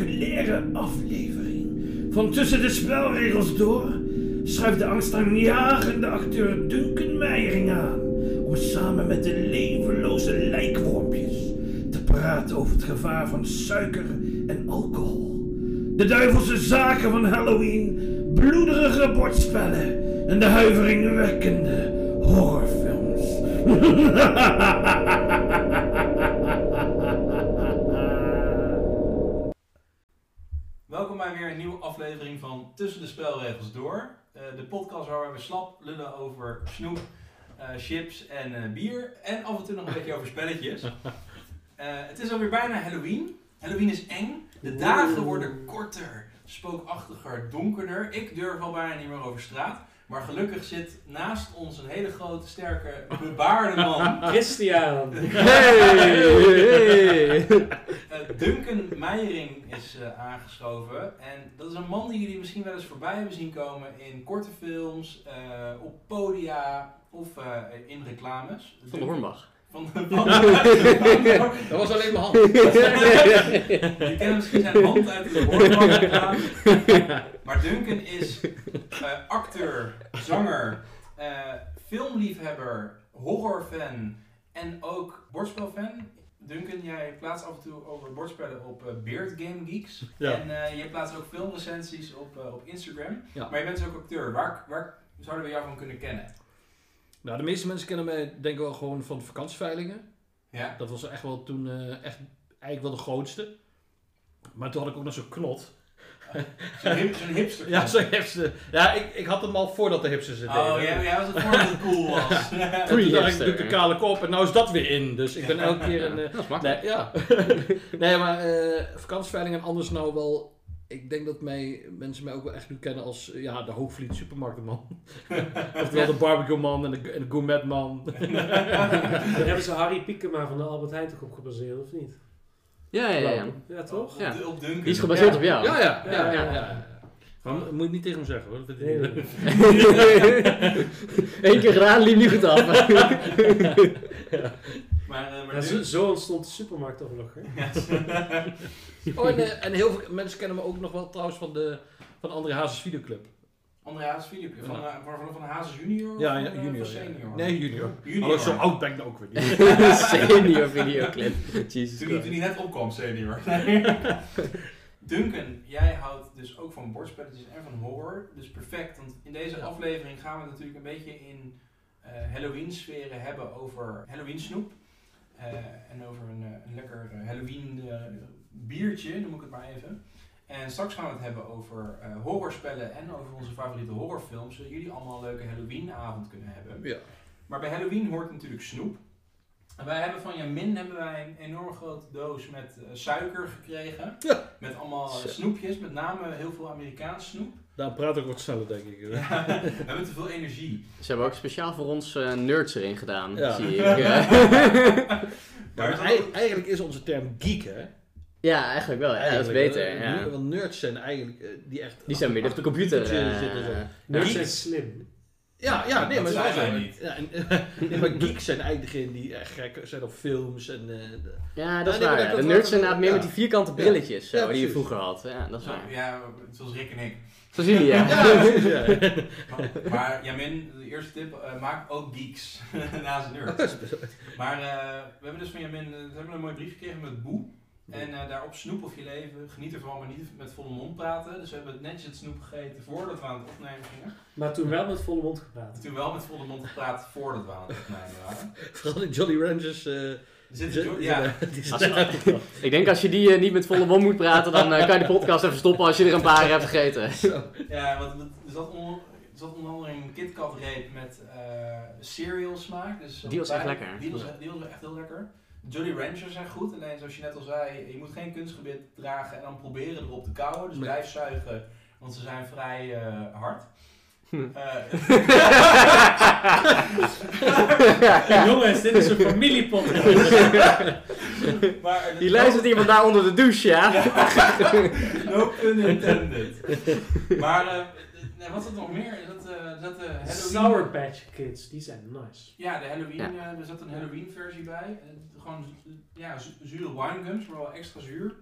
spectaculaire aflevering van Tussen de Spelregels door schuift de angstaanjagende acteur Duncan Meijering aan om samen met de levenloze lijkwormpjes te praten over het gevaar van suiker en alcohol. De duivelse zaken van Halloween, bloederige bordspellen en de huiveringwekkende horrorfilms. Tussen de Spelregels Door. Eh, de podcast waar we slap lullen over snoep, eh, chips en eh, bier. En af en toe nog een beetje over spelletjes. Het is alweer bijna Halloween. Halloween is eng. De dagen worden korter, spookachtiger, donkerder. Ik durf al bijna niet meer over straat. Maar gelukkig zit naast ons een hele grote, sterke, bebaarde man. Christian. Hey! Eh, Duncan Meijering is eh, aangeschoven. En dat is een man die jullie misschien wel eens voorbij hebben zien komen in korte films, eh, op podia of eh, in reclames. Van de Hornbach. Van de, van Dat was alleen mijn hand. Je kent misschien zijn hand uit de Hornbach-reclame. Maar Duncan is eh, acteur, zanger, eh, filmliefhebber, horrorfan en ook bordspelfan. Duncan, jij plaatst af en toe over bordspellen op eh, Beard Game Geeks. Ja. En eh, je plaatst ook filmrecensies op, eh, op Instagram. Ja. Maar je bent dus ook acteur. Waar, waar zouden we jou van kunnen kennen? Nou, de meeste mensen kennen mij denk ik wel gewoon van de vakantieveilingen. Ja? Dat was echt wel toen eh, echt eigenlijk wel de grootste. Maar toen had ik ook nog zo'n knot. Zo'n hip, hipster. Ja, zo'n hipster. Ja, ik, ik had hem al voordat de hipsters het deden. Oh, jij, jij was het voordat het cool was. En toen dacht ik, doe ik de kale kop en nou is dat weer in. Dus ik ben elke keer een... eh, Dat is makkelijk. nee, ja. nee, maar eh vakantieveilingen en anders nou wel... Ik denk dat mij, mensen mij ook wel echt nu kennen als ja, de Hoogvliet supermarktman. Oftewel de barbecue man en de, en de gourmet man. Daar hebben ze Harry Piekema van de Albert Heijn toch op gebaseerd, of niet? Ja, ja, ja. Ja, toch? Ja. Op, op Duncan. Die is gebaseerd Ja. op jou. Ja, ja, ja. ja, Ja, Maar moet je niet tegen hem zeggen hoor. Dat nee. Eén keer gedaan, liep niet goed af. Maar, eh, maar Ja, zo, zo ontstond de supermarktoorlog, hè? Oh, en, eh, en heel veel mensen kennen me ook nog wel trouwens van de van André Hazes videoclub. André Hazes videoclip. Van, eh, van, van, van Hazes junior? Ja, junior. van ja. senior? Nee, junior. Junior. Hallo, zo oud ben ik ook weer niet. Senior videoclip. Jesus Toen hij, toen hij net opkwam, senior. Duncan, jij houdt dus ook van bordspelletjes en van horror. Dus perfect, want in deze Ja. aflevering gaan we het natuurlijk een beetje in eh, Halloween-sferen hebben over Halloween snoep. Eh, en over een, eh, een lekker eh, Halloween eh, biertje, noem ik het maar even. En straks gaan we het hebben over eh, horrorspellen en over onze favoriete horrorfilms. Zodat jullie allemaal een leuke Halloween-avond kunnen hebben. Ja. Maar bij Halloween hoort natuurlijk snoep. En wij hebben van Jamin hebben wij een enorm grote doos met eh, suiker gekregen. Ja. Met allemaal eh, snoepjes, met name heel veel Amerikaans snoep. Daar praat ik wat sneller, denk ik. Ja, we hebben te veel energie. Ze hebben ook speciaal voor ons eh, nerds erin gedaan, Ja. zie ik. eh. Maar Maar ei- eigenlijk is onze term geek, hè? ja, eigenlijk wel. Ja, dat is Eigenlijk, beter. eh, Ja. Want nerds zijn eigenlijk die echt... Die zijn meer op de computer. Nerds zijn slim. Ja, ja, nee, maar Dat zijn wij niet. Ja, en, nee, maar geeks zijn eigenlijk degenen die echt gek zijn op films en... eh, Ja, dat is nee, waar. dat- De nerds zijn inderdaad meer ja. met die vierkante brilletjes zo, Ja, die je vroeger had. Ja, dat is waar. Ja, zoals Rick en ik. Jullie, ja. ja. Maar, maar Jamin, de eerste tip, eh, maak ook geeks naast een nerd. Maar eh, we hebben dus van Jamin eh, we hebben een mooi brief gekregen met boe. En eh, daarop snoep of je leven, geniet ervan, maar niet met volle mond praten. Dus we hebben netjes het snoep gegeten voordat we aan het opnemen gingen. Maar toen wel met volle mond gepraat. Toen wel met volle mond gepraat voordat we aan het opnemen waren. Vooral die Jolly Ranchers... Er ja, Als- Ik denk als je die eh, niet met volle mond moet praten, dan eh, kan je de podcast even stoppen als je er een paar hebt gegeten. ja, want het- er zat, on, er zat onder andere een KitKat reep met eh, cereal smaak. Dus Die was echt lekker. Die was, die was echt heel lekker. Jolly Ranchers zijn goed, alleen zoals je net al zei, je moet geen kunstgebied dragen en dan proberen erop te kauwen. Dus Nee. blijf zuigen, want ze zijn vrij eh, hard. Hm. Eh, Jongens, dit is een familiepodcast. maar, eh, Die luistert iemand daar onder de douche, ja? no pun intended. maar eh, nee, wat is er nog meer? Is dat, eh, is dat de Halloween? Sour Patch Kids, die zijn nice. Ja, de Halloween, eh, er zat een Halloween versie bij. Eh, gewoon ja, zu- zure winegums, maar wel extra zuur.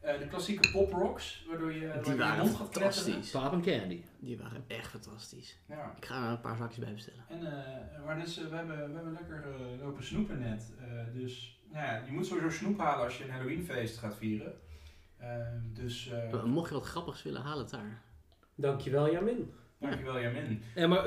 Eh, de klassieke pop rocks, waardoor je, waardoor je waren mond gaat kletteren. fantastisch. Pap en candy. Die waren echt fantastisch. Ja. Ik ga er een paar zakjes bij bestellen. En, eh, maar dus, eh, we, hebben, we hebben lekker eh, lopen snoepen net. Eh, dus nou ja, je moet sowieso snoep halen als je een Halloweenfeest gaat vieren. Dus eh, Mocht je wat grappigs willen, haal het daar. Dankjewel, Jamin. dankjewel Jamin. Ja, maar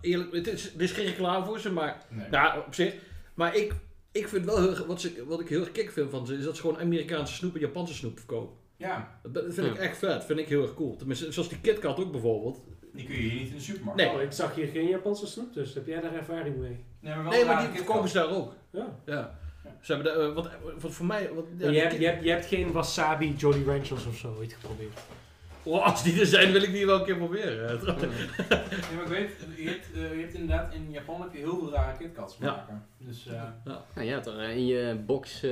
eerlijk, het is, het is geen reclame voor ze, maar Nee. nou, op zich. Maar ik, ik vind wel heel, erg- wat, ze, wat ik heel erg kick vind van ze, is dat ze gewoon Amerikaanse snoep en Japanse snoep verkopen. Ja, Dat vind ik echt vet, vind ik heel erg cool. Tenminste, zoals die KitKat ook bijvoorbeeld. die kun je hier niet in de supermarkt Nee. Oh, ik zag hier geen Japanse snoep, dus heb jij daar ervaring mee? Nee, maar wel Nee, maar die verkopen ze daar ook. Ja. Ja. Ze hebben de, eh, wat, wat voor mij... Wat, ja, je, hebt, je, hebt, je hebt geen wasabi Jolly Ranchers of zo ooit geprobeerd. Oh, als die er zijn, wil ik die wel een keer proberen. Nee, maar ik weet, je hebt, eh, je hebt inderdaad in Japan heb je heel veel rare KitKats Ja. maken. Dus eh, Nou, je had er in je box eh,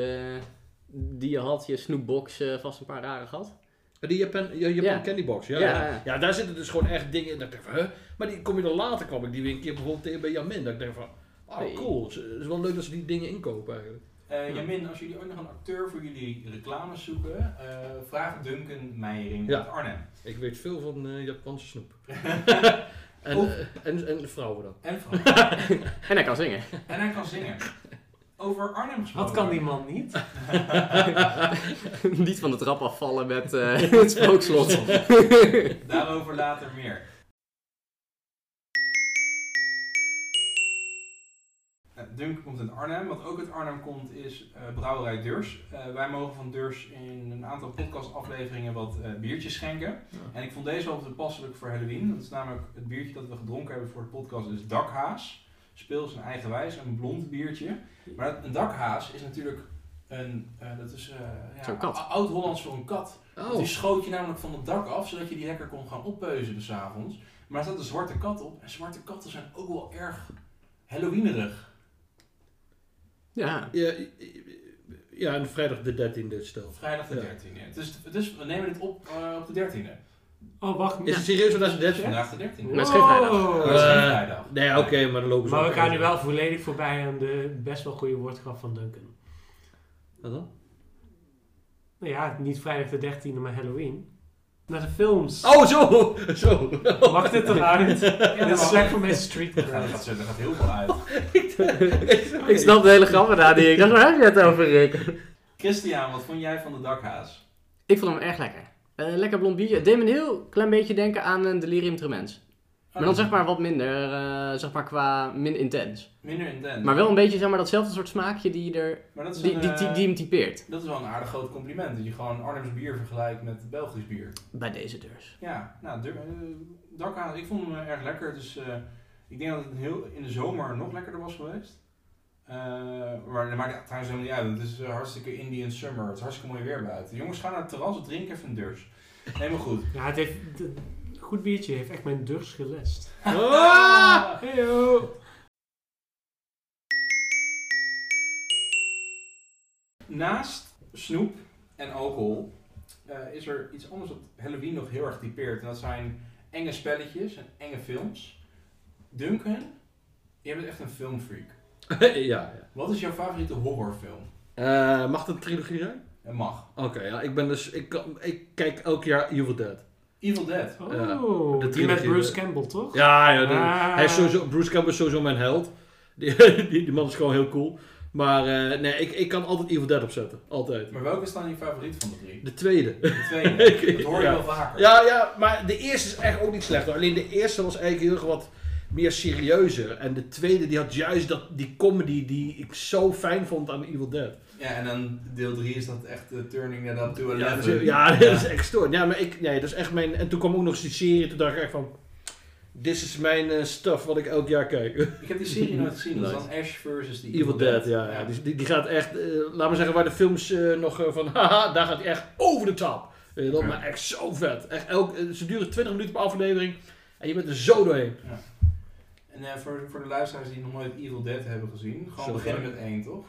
die je had, je snoepbox, eh, vast een paar rare gehad. Die Japan, ja, Japan Ja. Candy Box, ja, Ja, ja. ja. Ja, daar zitten dus gewoon echt dingen in. Dat ik denk van, huh? Maar die kom je dan later, kwam ik die weer een keer bijvoorbeeld tegen bij Jamin. Dat ik denk van, oh cool. Het is wel leuk dat ze die dingen inkopen eigenlijk. Eh, Jamin, als jullie ook nog een acteur voor jullie reclames zoeken, eh, vraag Duncan Meijering Ja. uit Arnhem. Ik weet veel van eh, Japanse snoep. en, eh, en, en vrouwen dan. En, Frans. En hij kan zingen. en hij kan zingen. Over Arnhem gesproken. Wat kan die man niet? Niet van de trap afvallen met eh, het spookslot. Daarover later meer. Dunk komt uit Arnhem. Wat ook uit Arnhem komt is eh, Brouwerij Durs. Eh, wij mogen van Durs in een aantal podcastafleveringen wat eh, biertjes schenken. En ik vond deze wel toepasselijk voor Halloween. Dat is namelijk het biertje dat we gedronken hebben voor de podcast. is Dakhaas. Speels een eigenwijs, een blond biertje. Maar een dakhaas is natuurlijk een, dat is ja, oud-Hollands voor een kat. Oh, Die schoot je namelijk van het dak af, zodat je die lekker kon gaan oppeuzen s avonds. Maar er staat een zwarte kat op. En zwarte katten zijn ook wel erg Halloweenerig. Ja. ja, ja, en vrijdag de 13e stel. Vrijdag de Ja. 13e. Het is, het is, we nemen dit op eh, op de 13e. Oh, wacht. Is het serieus vandaag de Het is 13e? vandaag de 13e. Maar het is geen vrijdag. Maar het is geen Eh, vrijdag. Nee, oké, maar dan lopen ze Maar we gaan nu wel volledig voorbij aan de best wel goede woordgrap van Duncan. Wat dan? Nou ja, niet vrijdag de 13e, maar Halloween. Naar de films. Oh, zo! Zo! Mag dit eruit? Ja, dit is slecht voor mijn street Ja, dat cred. gaat, zo- dat gaat heel veel uit. Ik snap de hele grap daar die ik dacht, waar heb je het over, Rick? Christian, wat vond jij van de dakhaas? Ik vond hem erg lekker. Eh, lekker blond biertje. Het deed me een heel klein beetje denken aan een delirium tremens. Maar dan zeg maar wat minder, eh, zeg maar qua min intens. Minder intens. Maar wel een beetje zeg maar datzelfde soort smaakje die, er, Maar dat is, die, een, die, eh, die, die hem typeert. dat is wel een aardig groot compliment. Dat je gewoon Arnhems bier vergelijkt met Belgisch bier. Bij deze deurs. Ja, nou, eh, ik vond hem erg lekker. Dus eh, ik denk dat het heel, in de zomer nog lekkerder was geweest. Eh, maar dat maakt trouwens helemaal niet uit. Het is hartstikke Indian summer. Het is hartstikke mooi weer buiten. Jongens, ga naar het terras, drink even een durs. Helemaal goed. Ja, het heeft... Goed biertje heeft echt mijn durs gelest. Heyo! Naast snoep en alcohol eh, is er iets anders wat Halloween nog heel erg typeert. En dat zijn enge spelletjes en enge films. Duncan, jij bent echt een filmfreak. ja, ja. Wat is jouw favoriete horrorfilm? Eh, mag het een trilogie zijn? Het mag. Oké, ja, ik ben dus... Ik, ik kijk elk jaar Evil Dead. Evil Dead. Oh, de die met Bruce de- Campbell, toch? Ja, ja. de- Ah. hij is sowieso, Bruce Campbell is sowieso mijn held. Die, die, die man is gewoon heel cool. Maar eh, nee, ik, ik kan altijd Evil Dead opzetten. Altijd. Maar welke is dan je favoriet van de drie? De tweede. De tweede. Dat hoor je Ja. wel vaker. Ja, ja, maar de eerste is echt ook niet slecht. hoor. Alleen de eerste was eigenlijk heel erg wat meer serieuzer. En de tweede die had juist dat, die comedy die ik zo fijn vond aan Evil Dead. Ja, en dan deel 3 is dat echt de turning that up to Ja, 11. dat is, ja, dat is echt stoort. Ja, maar ik, nee, dat is echt mijn... En toen kwam ook nog eens die serie, toen dacht ik echt van... Dit is mijn eh, stuff wat ik elk jaar kijk. Ik heb die serie nooit gezien. Dat is dan Ash versus die Evil Dead, ja. ja. Die, die, die gaat echt, eh, laat maar zeggen, waar de films eh, nog eh, van, haha, daar gaat hij echt over de top. Ja. maar echt zo vet. Echt elk, eh, ze duren 20 minuten per aflevering en je bent er zo doorheen. En voor, voor de luisteraars die nog nooit Evil Dead hebben gezien, gewoon Zo beginnen met één, toch?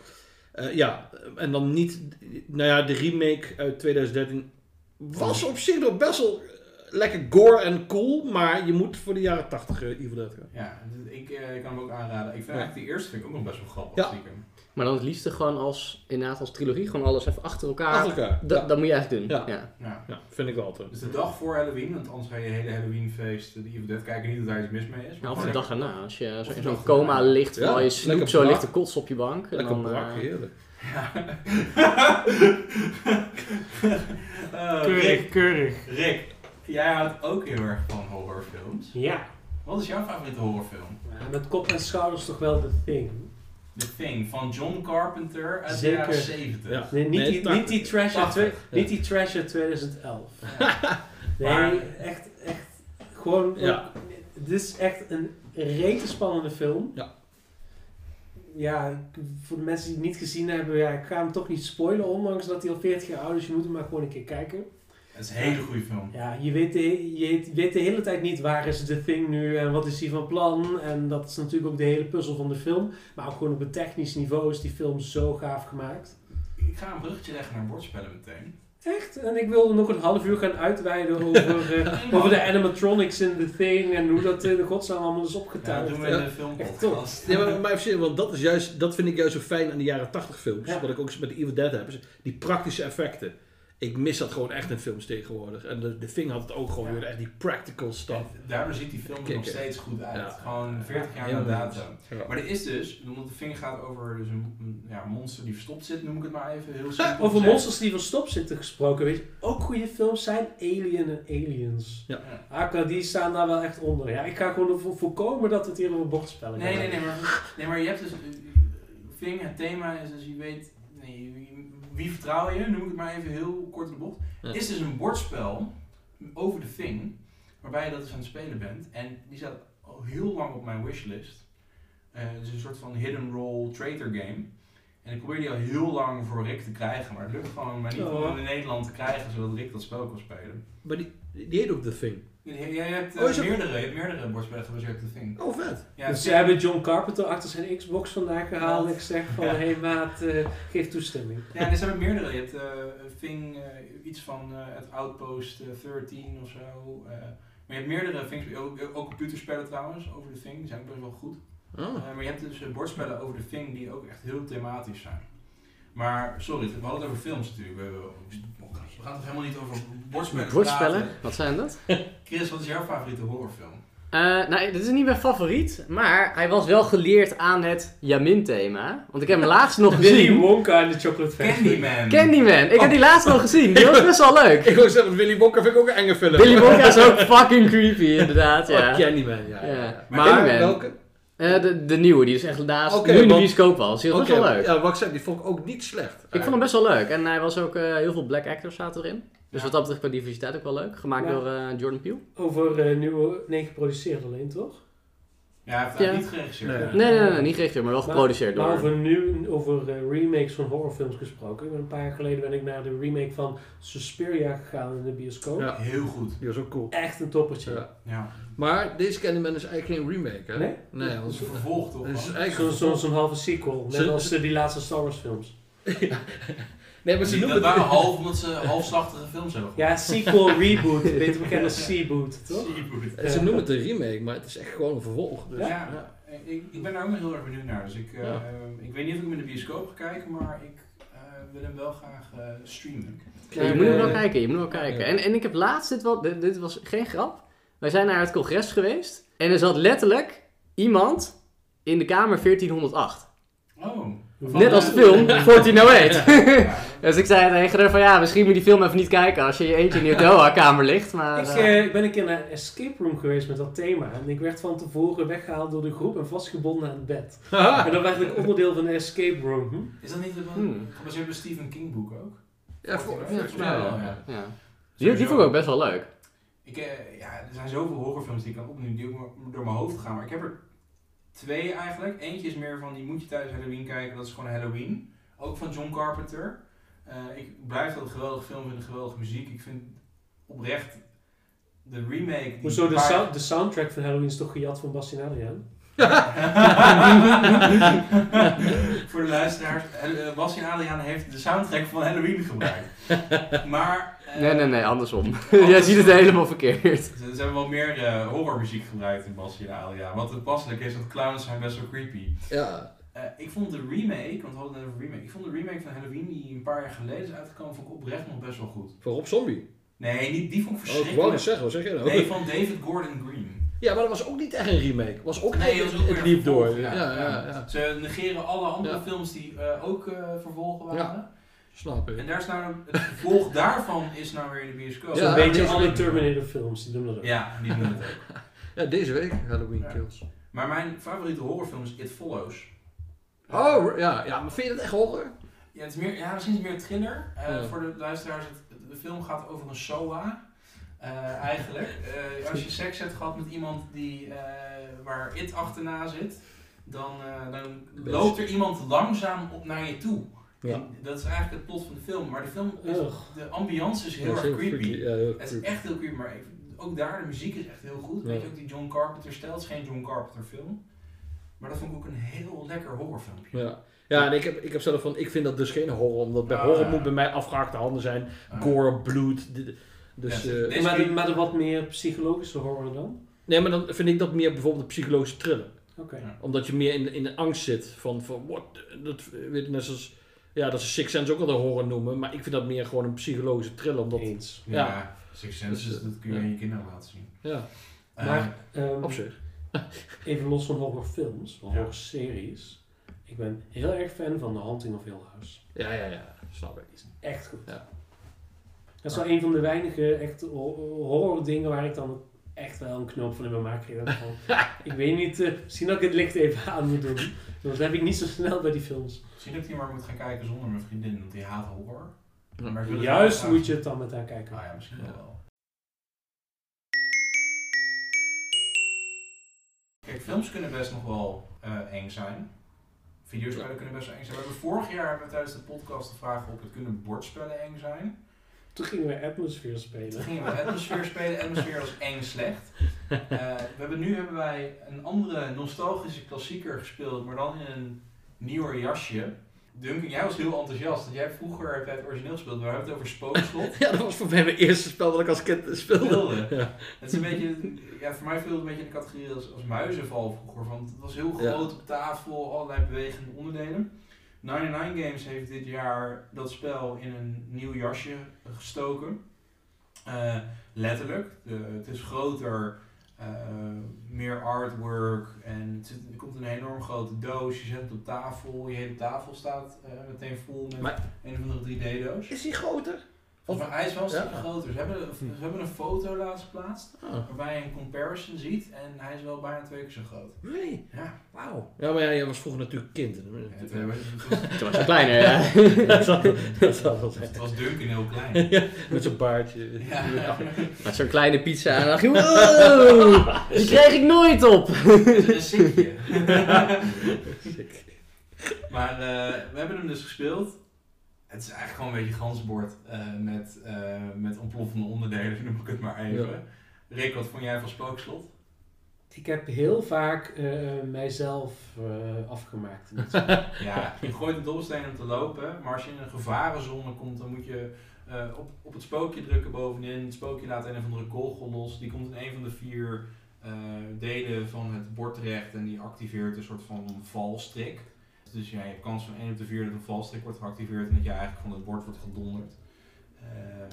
Eh, ja, en dan niet, nou ja, de remake uit 2013 was op zich nog best wel eh, lekker gore en cool, maar je moet voor de jaren 80 eh, Evil Dead gaan. Ja, ik, ik kan hem ook aanraden. Ik vind eigenlijk de eerste vind ik ook nog best wel grappig. Ja. stiekem. Maar dan het liefste gewoon als, inderdaad als trilogie, gewoon alles even achter elkaar. Achter elkaar. Dat, ja. dat moet je eigenlijk doen. Ja. Ja. Ja. ja, vind ik wel altijd. Dus de dag voor Halloween, want anders ga je hele Halloweenfeest de Evil Dead kijken. Niet dat daar iets mis mee is. Ja, of de maar- dag erna, als je zo de in zo'n coma erna. ligt, Ja, terwijl je snoep zo ligt te kotsen op je bank. en Lekker dan, brak, eh, heerlijk. Eh, Keurig, Rick, keurig. Rick, jij houdt ook heel erg van horrorfilms. Ja. Wat is jouw favoriete horrorfilm? Ja, Met kop en schouders toch wel The Thing. The Thing van John Carpenter uit de jaren 70. Ja. Nee, niet, Nee, die, 80. niet die Treasure, 80, twee- ja. niet die Treasure 2011. Nee, Maar- echt, echt, gewoon, Ja. dit is echt een rete spannende film. Ja. Ja, voor de mensen die het niet gezien hebben, ja, ik ga hem toch niet spoilen, ondanks dat hij al 40 jaar oud is. Je moet hem maar gewoon een keer kijken. Het is een hele goede film. Ja, je weet, de, je weet de hele tijd niet waar is The Thing nu en wat is hij van plan. En dat is natuurlijk ook de hele puzzel van de film. Maar ook gewoon op het technisch niveau is die film zo gaaf gemaakt. Ik ga een bruggetje leggen naar bordspellen meteen. Echt? En ik wilde nog een half uur gaan uitweiden over, eh, over de animatronics in The Thing en hoe dat in de godsnaam allemaal is Ja, opgetuigd. dat doen we Ja. in de film Echt top. podcast. Ja, maar, maar want dat, is juist, dat vind ik juist zo fijn aan de jaren 80 films. Ja. Wat ik ook met de Evil Dead heb. is Die praktische effecten. Ik mis dat gewoon echt in films tegenwoordig. En de, de Thing had het ook gewoon Ja. weer echt die practical stuff. En daardoor ziet die film er nog steeds goed uit. Ja. Gewoon 40 jaar Ja, na ja. datum. Maar er is dus, omdat de vinger gaat over dus een, een, ja, monster die verstopt zit, noem ik het maar even heel simpel. Over monsters die verstopt zitten gesproken, weet je, ook goede films zijn Alien en Aliens. Ja. Die staan daar wel echt onder. Ja, ik ga gewoon ervoor voorkomen dat het hier over bordspellen gaan Nee, nee, nee, maar, nee, maar je hebt dus. Ving, het thema is dus je weet. Nee, wie vertrouw je? Noem ik het maar even heel kort op de bocht. Ja. Is dus een bordspel over de Thing. Waarbij je dat dus aan het spelen bent. En die staat al heel lang op mijn wishlist. Eh het is een soort van hidden role traitor game. En ik probeer die al heel lang voor Rick te krijgen. Maar het lukt gewoon maar niet om Oh. in Nederland te krijgen zodat Rick dat spel kan spelen. Maar die, die heet ook The Thing. Je, je hebt, eh, Oh, dat- meerdere, je hebt meerdere bordspellen gebaseerd op de Thing. Oh, vet. Ja, dus ze hebben John Carpenter achter zijn Xbox vandaag gehaald. En ik zeg van, Ja. hé hey, maat, eh, geef toestemming. Ja, er zijn er meerdere. Je hebt eh Thing, eh, iets van eh, het Outpost eh, 13 of zo. eh. maar je hebt meerdere Things, ook, ook computerspellen trouwens, over de Thing. Die zijn ook best wel goed. Oh. Eh, maar je hebt dus eh, bordspellen over de Thing die ook echt heel thematisch zijn. Maar, sorry, we hadden het over films natuurlijk. We, we- we gaan toch helemaal niet over bordspellen Bordspellen, praten? wat zijn dat? Chris, wat is jouw favoriete horrorfilm? Eh, nou, dit is niet mijn favoriet, maar hij was wel geleerd aan het Jamin-thema. Want ik heb hem laatst nog Willy gezien. Wonka en de Chocolate Factory. Candyman. Candyman. Ik heb die laatst nog gezien. Die was best wel leuk. Ik wil zeggen, Willy Wonka vind ik ook een enge film. Willy Wonka is ook fucking creepy, inderdaad. Oh, Ja. Candyman, ja. ja, Ja. ja. Maar- Maar Candyman. welke? Eh, de, de nieuwe, die is echt laatst. Oké, nu in de bioscoop was. Die was Oké, best wel leuk. Ja, wat ik zei, die vond ik ook niet slecht. Ik vond hem best wel leuk. En hij was ook, eh, heel veel black actors zaten erin. Dus Ja. wat dat betreft qua diversiteit ook wel leuk. Gemaakt Ja. door eh, Jordan Peele. Over eh, nieuwe, nee, geproduceerd alleen, toch? Ja, hij heeft Ja. niet geregisseerd. Nee. Nee, nee, nee, niet geregisseerd, maar wel Maar- geproduceerd Maar door. over, nu, over eh, remakes van horrorfilms gesproken. Een paar jaar geleden ben ik naar de remake van Suspiria gegaan in de bioscoop. Ja. Heel goed. Die was ook cool. Echt een toppertje. Ja. Ja. Maar deze Candyman is eigenlijk geen remake, hè? Nee? Nee, want is een vervolg toch? het is eigenlijk Zo'n zo, zo'n halve sequel. Net als eh, die laatste Star Wars films. Nee, maar ze noemen dat het... waren half omdat ze halfslachtige films hebben Ja, sequel, reboot. Beter bekend als Seaboot, toch? Seafood. Ze noemen het een remake, maar het is echt gewoon een vervolg. Dus, Ja, Ik, ik ben daar ook nog heel erg benieuwd naar. Dus ik, eh, Ja. ik weet niet of ik hem in de bioscoop ga kijken, maar ik eh, wil hem wel graag eh, streamen. Ja, je moet hem wel kijken, je moet hem wel kijken. ja. En, en ik heb laatst, dit, wel, dit, dit was geen grap. Wij zijn naar het congres geweest. En er zat letterlijk iemand in de kamer 1408. Oh. Net als de film 1408. dus ik zei tegen haar van ja, misschien moet je die film even niet kijken als je je eentje in je hotelkamer ligt. Maar, Ik, eh, eh, ik ben een keer naar een escape room geweest met dat thema. En ik werd van tevoren weggehaald door de groep en vastgebonden aan het bed. En dan werd ik onderdeel van een escape room. Hm? Is dat niet een Hmm. gebaseerd op een Stephen King boek ook? Ja, volgens mij wel. ja. ja. Die, die vond ik ook best wel leuk. Ik, eh, ja, er zijn zoveel horrorfilms die ik kan opnemen die ook door mijn hoofd gaan. Maar ik heb er twee eigenlijk. Eentje is meer van die moet je tijdens Halloween kijken. Dat is gewoon Halloween. Ook van John Carpenter. Eh, ik blijf dat een geweldige film vinden, geweldige muziek. Ik vind oprecht de remake... die Hoezo, de, een paar- sou- de soundtrack van Halloween is toch gejat van Bastien Adriaan? Voor de luisteraars, uh, Bas en Adriaan heeft de soundtrack van Halloween gebruikt. maar... eh, Nee, nee, nee, andersom. Jij ziet het helemaal verkeerd. Ze, ze hebben wel meer eh, horrormuziek gebruikt in Bas en Adriaan. Wat toepasselijk is, want clowns zijn best wel creepy. Ja. Eh, ik vond de remake, want we hadden het over remake. Ik vond de remake van Halloween die een paar jaar geleden is uitgekomen, vond ik oprecht nog best wel goed. Voor Rob Zombie. Nee, die, die vond ik Oh, ik wou verschrikkelijk. het zeggen, wat zeg jij nou? nee, van David Gordon Green. Ja, maar dat was ook niet echt een remake. Was ook Nee, dat was ook het weer liep een door. Ja, ja, ja. Ze negeren alle andere Ja. films die eh, ook eh, vervolgen waren. Ja. Snap En ik. daar is nou, het vervolg daarvan is nou weer in de bioscoop. Ja, Zo'n beetje deze alle week. Terminator films, die doen dat ook. Ja, die doen het ook. Ja, deze week Halloween Ja. Kills. Maar mijn favoriete horrorfilm is It Follows. Oh, ja, ja, maar vind je dat echt horror? Ja, het is meer, ja misschien is het meer thriller. Ja. Voor de luisteraars, het, de film gaat over een SOA. eh, eigenlijk. Eh, als je seks hebt gehad met iemand die, waar it achterna zit, dan, dan loopt er iemand langzaam op naar je toe. Ja. En dat is eigenlijk het plot van de film. Maar de film, is, de ambiance is heel erg creepy. freaky. Ja, heel Het is echt heel creepy, maar ik- ook daar, de muziek is echt heel goed. Weet je ook die John Carpenter stijl? Het is geen John Carpenter film. Maar dat vond ik ook een heel lekker horrorfilmpje. Ja. Ja, en ik heb, ik heb zelf van, ik vind dat dus geen horror, omdat bij Ah, horror ja. moet bij mij afgehaakte handen zijn, Ah. gore, bloed. dit- Dus, Ja, eh, deze- Maar, de, maar de wat meer psychologische horror dan? nee, maar dan vind ik dat meer bijvoorbeeld een psychologische thriller. Oké. Ja. Omdat je meer in, in de angst zit van, van what, dat weet je, net zoals, ja, dat ze Six Sense ook wel de horror noemen, maar ik vind dat meer gewoon een psychologische thriller, omdat, Eens. Ja, Ja. Six Senses, Dus, dat kun je ja. aan je kinderen laten zien. ja, Eh, Maar ehm, op zich. even los van horrorfilms, van Ja. horrorseries. Ik ben heel erg fan van The Haunting of Hill House. Ja, ja, ja, snap ik. Die is echt goed. Ja. Dat is wel een van de weinige echt ho- horror dingen waar ik dan echt wel een knoop van in mijn maag kreeg. Ik weet niet, eh, misschien dat ik het licht even aan moet doen. Want dat heb ik niet zo snel bij die films. Misschien dat ik die maar moet gaan kijken zonder mijn vriendin, want die haat horror. Maar Juist moet je het dan met haar kijken. Ah ja, misschien Ja. wel. Films kunnen best nog wel eh, eng zijn. Videospellen kunnen best wel eng zijn. We hebben vorig jaar hebben we tijdens de podcast de vraag op, het kunnen bordspellen eng zijn. Toen gingen we Atmosphere Toen spelen. gingen we Atmosphere spelen. Atmosphere was eng slecht. Eh, we hebben, nu hebben wij een andere nostalgische klassieker gespeeld, maar dan in een nieuwer jasje. Duncan, jij was heel enthousiast. want Jij hebt vroeger het origineel gespeeld, maar we hebben het over Spookslot. Ja, dat was voor mij mijn eerste spel dat ik als kind speelde. Speelde. Ja. Het is een beetje, ja, voor mij viel het een beetje in de categorie als, als muizenval vroeger. Want het was heel Ja. groot op tafel, allerlei bewegende onderdelen. 99 Games heeft dit jaar dat spel in een nieuw jasje gestoken. Eh, letterlijk. De, het is groter, eh, meer artwork en het zit, er komt een enorm grote doos. Je zet het op tafel, je hele tafel staat eh, meteen vol met Maar- een of andere 3D-doos. Is die groter? Volgens mij hij is wel een Ja. stukje groter. Ze hebben, ze hebben een foto laatst geplaatst. Ah, Waarbij je een comparison ziet en hij is wel bijna twee keer zo groot. really? Ja, Wauw. Ja, maar ja, jij was vroeger natuurlijk kind. het, het was- Toen was je kleiner, ja. dat zal dat zal wel zijn. het was Duncan heel klein. Met zo'n baardje. Met zo'n kleine pizza en dacht je, wow, die kreeg ik nooit op. een maar eh, we hebben hem dus gespeeld. Het is eigenlijk gewoon een beetje gansbord eh, met, eh, met ontploffende onderdelen, noem ik het maar even. Rick, wat vond jij van Spookslot? Ik heb heel vaak eh, mijzelf afgemaakt. Ja, je gooit een dobbelsteen om te lopen, maar als je in een gevarenzone komt, dan moet je op, op het spookje drukken bovenin. Het spookje laat een of andere kogel los. Die komt in een van de vier delen van het bord terecht en die activeert een soort van valstrik. Dus ja, je hebt kans van 1 op de 4 dat een valstrik wordt geactiveerd en dat je eigenlijk van het bord wordt gedonderd. Eh,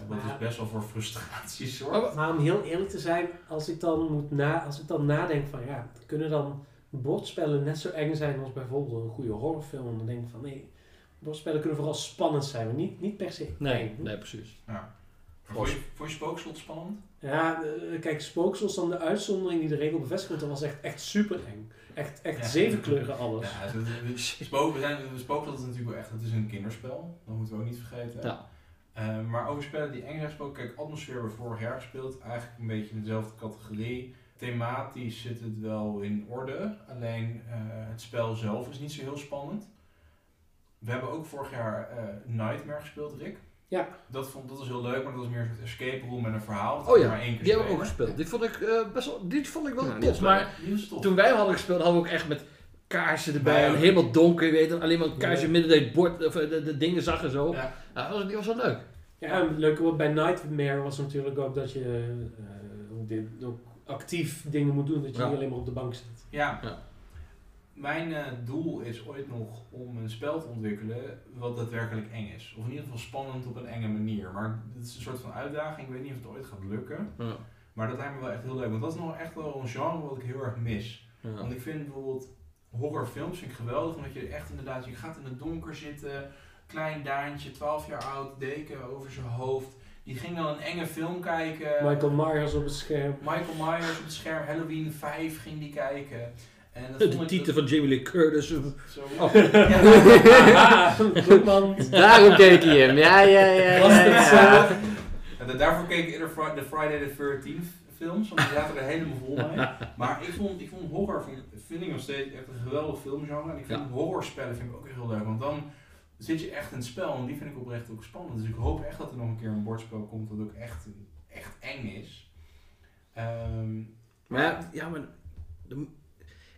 wat Maar- dus best wel voor frustratie zorgt. Maar om heel eerlijk te zijn, als ik dan, moet na, als ik dan nadenk van ja, kunnen dan bordspellen net zo eng zijn als bijvoorbeeld een goede horrorfilm? Dan denk ik van nee, bordspellen kunnen vooral spannend zijn, maar niet, niet per se. Nee, eng. nee, precies. Vond je, vond je Spookslot spannend? Ja, eh, kijk, Spooksels dan de uitzondering die de regel bevestigt, want dat was echt, echt super eng. Echt, echt Ja. zeven kleuren alles. Ja, spook, we zijn, de Spookslot is natuurlijk wel echt, het is een kinderspel. Dat moeten we ook niet vergeten. Ja. Eh, maar over spellen die eng zijn gesproken, kijk, Atmosfeer hebben we vorig jaar gespeeld. Eigenlijk een beetje in dezelfde categorie. Thematisch zit het wel in orde, alleen eh, het spel zelf is niet zo heel spannend. We hebben ook vorig jaar eh, Nightmare gespeeld, Rick. Ja. Dat, vond, dat was heel leuk, maar dat was meer een soort escape room met een verhaal. Dat Oh je ja, maar één keer die hebben we ook gespeeld. Die vond ik eh, best wel, die vond ik wel Ja, tof. Maar tof. toen wij hem hadden gespeeld, hadden we ook echt met kaarsen erbij. En helemaal donker, je weet het. Alleen maar een kaarsje midden je het bord, of eh, de, de dingen zag en zo. Ja. Dat was, die was wel leuk. Ja, en het leuke wat bij Nightmare was natuurlijk ook dat je eh, ook dit- ook actief dingen moet doen, dat je Ja. niet alleen maar op de bank zit. Ja. Mijn eh, doel is ooit nog om een spel te ontwikkelen wat daadwerkelijk eng is. Of in ieder geval spannend op een enge manier. Maar het is een soort van uitdaging. Ik weet niet of het ooit gaat lukken. Ja. Maar dat lijkt me wel echt heel leuk. Want dat is nog echt wel een genre wat ik heel erg mis. Ja. Want ik vind bijvoorbeeld horrorfilms vind ik geweldig. Omdat je echt inderdaad, je gaat in het donker zitten. Klein Daantje, 12 jaar oud, deken over zijn hoofd. Die ging dan een enge film kijken. Michael Myers op het scherm. Michael Myers op het scherm. Halloween 5 ging die kijken. En dat De vond ik- titel van Jamie Lee Curtis. Zo. Oh. Ja. Goed man. Daarom keek je hem. Ja, ja, ja. Was ja, het ja. zo? En da- daarvoor keek ik eerder de Friday the 13th films, want die zaten er helemaal vol mee. Maar ik vond, ik vond horror, vind ik nog steeds echt een geweldig filmgenre. En ik vind Ja. horrorspellen vind ik ook echt heel leuk, want dan zit je echt in het spel en die vind ik oprecht ook spannend. Dus ik hoop echt dat er nog een keer een bordspel komt dat ook echt, echt eng is. Ehm, Maar ja, ja, maar de-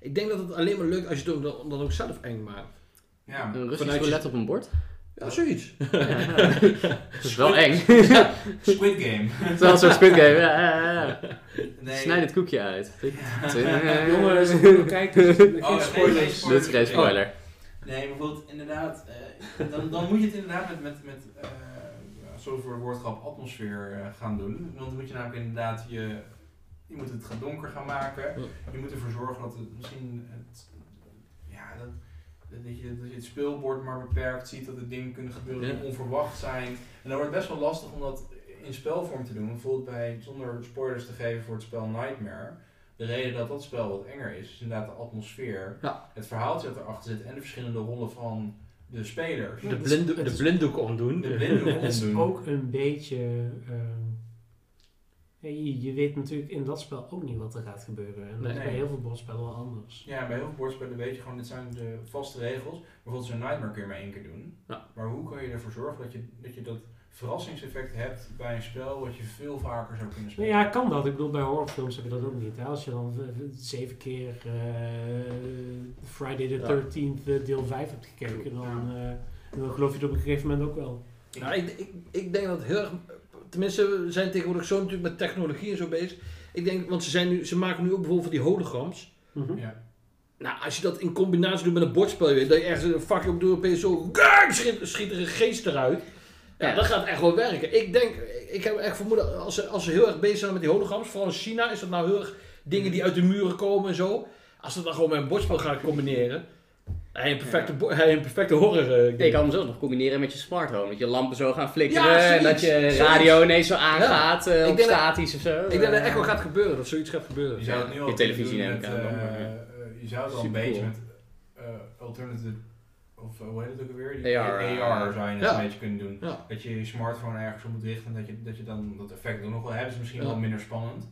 ik denk dat het alleen maar lukt als je het dan, dan ook zelf eng maakt. ja, Een Russisch Vanuit je- roulette op een bord? Ja, zoiets. Dat is wel eng. Squid Game. Het is wel zo'n Squid Game. Ja, ja, ja. Nee. Snijd het koekje uit. Jongens, Geen Oh. Dit is geen spoiler. Nee, maar bijvoorbeeld inderdaad, eh, dan, dan moet je het inderdaad met, met, met eh, ja, voor het woordgrap atmosfeer eh, gaan doen. Want dan moet je namelijk inderdaad je, je moet het gaan donker gaan maken. Je moet ervoor zorgen dat het misschien het, ja, dat, dat, je, dat je het speelbord maar beperkt ziet, dat er dingen kunnen gebeuren die onverwacht zijn. En dan wordt het best wel lastig om dat in spelvorm te doen. Bijvoorbeeld bij, zonder spoilers te geven voor het spel Nightmare. De reden dat dat spel wat enger is, is inderdaad de atmosfeer. Ja. Het verhaaltje dat erachter zit en de verschillende rollen van de spelers. De, het is- blinddoek, het de blinddoek omdoen. De blinddoek Het is omdoen. ook een beetje. ehm, je, je weet natuurlijk in dat spel ook niet wat er gaat gebeuren. En dat is Nee. bij heel veel bordspellen wel anders. Ja, bij heel veel bordspellen weet je gewoon, dit zijn de vaste regels. Bijvoorbeeld zo'n Nightmare kun je maar één keer doen. Ja. Maar hoe kan je ervoor zorgen dat je dat, je dat verrassingseffect hebt bij een spel wat je veel vaker zou kunnen Nou spelen? ja, kan dat. Ik bedoel, bij horrorfilms heb je dat ook niet. Hè? Als je dan eh, zeven keer eh, Friday the Ja. 13th eh, deel 5 hebt gekeken, dan, eh, dan geloof je het op een gegeven moment ook wel. Nou, ik, ik, ik denk dat het heel erg... Tenminste, we zijn tegenwoordig zo natuurlijk met technologie en zo bezig. Ik denk, want ze, zijn nu, ze maken nu ook bijvoorbeeld van die holograms. Mhm. Ja. Nou, als je dat in combinatie doet met een bordspel, weet, dat je ergens een vakje op doet, opeens zo... Schiet, schiet er een geest eruit. Ja, Ja. dat gaat echt wel werken. Ik denk, ik heb echt vermoeden, als ze, als ze heel erg bezig zijn met die holograms, vooral in China, is dat nou heel erg dingen die uit de muren komen en zo. Als ze dat dan gewoon met een bordspel gaan combineren, hij een perfecte, hij een perfecte horror eh, game. Je kan hem zelfs nog combineren met je smart home. Dat je lampen zo gaan flikkeren Ja, en dat je radio ineens zo aangaat eh, Ik op denk dat- statisch of zo. Ik denk dat Eh, echt wel gaat gebeuren, dat zoiets gaat gebeuren. Je zou het nu al Je televisie ik dan, eh, eh, je zou het al een beetje met eh, alternative, of eh, hoe heet het ook alweer? Die AR, AR zou je het Ja. een beetje kunnen doen. Ja. Dat je je smartphone ergens op moet richten en dat je, dat je dan dat effect nog wel hebt. is misschien Ja. wel minder spannend.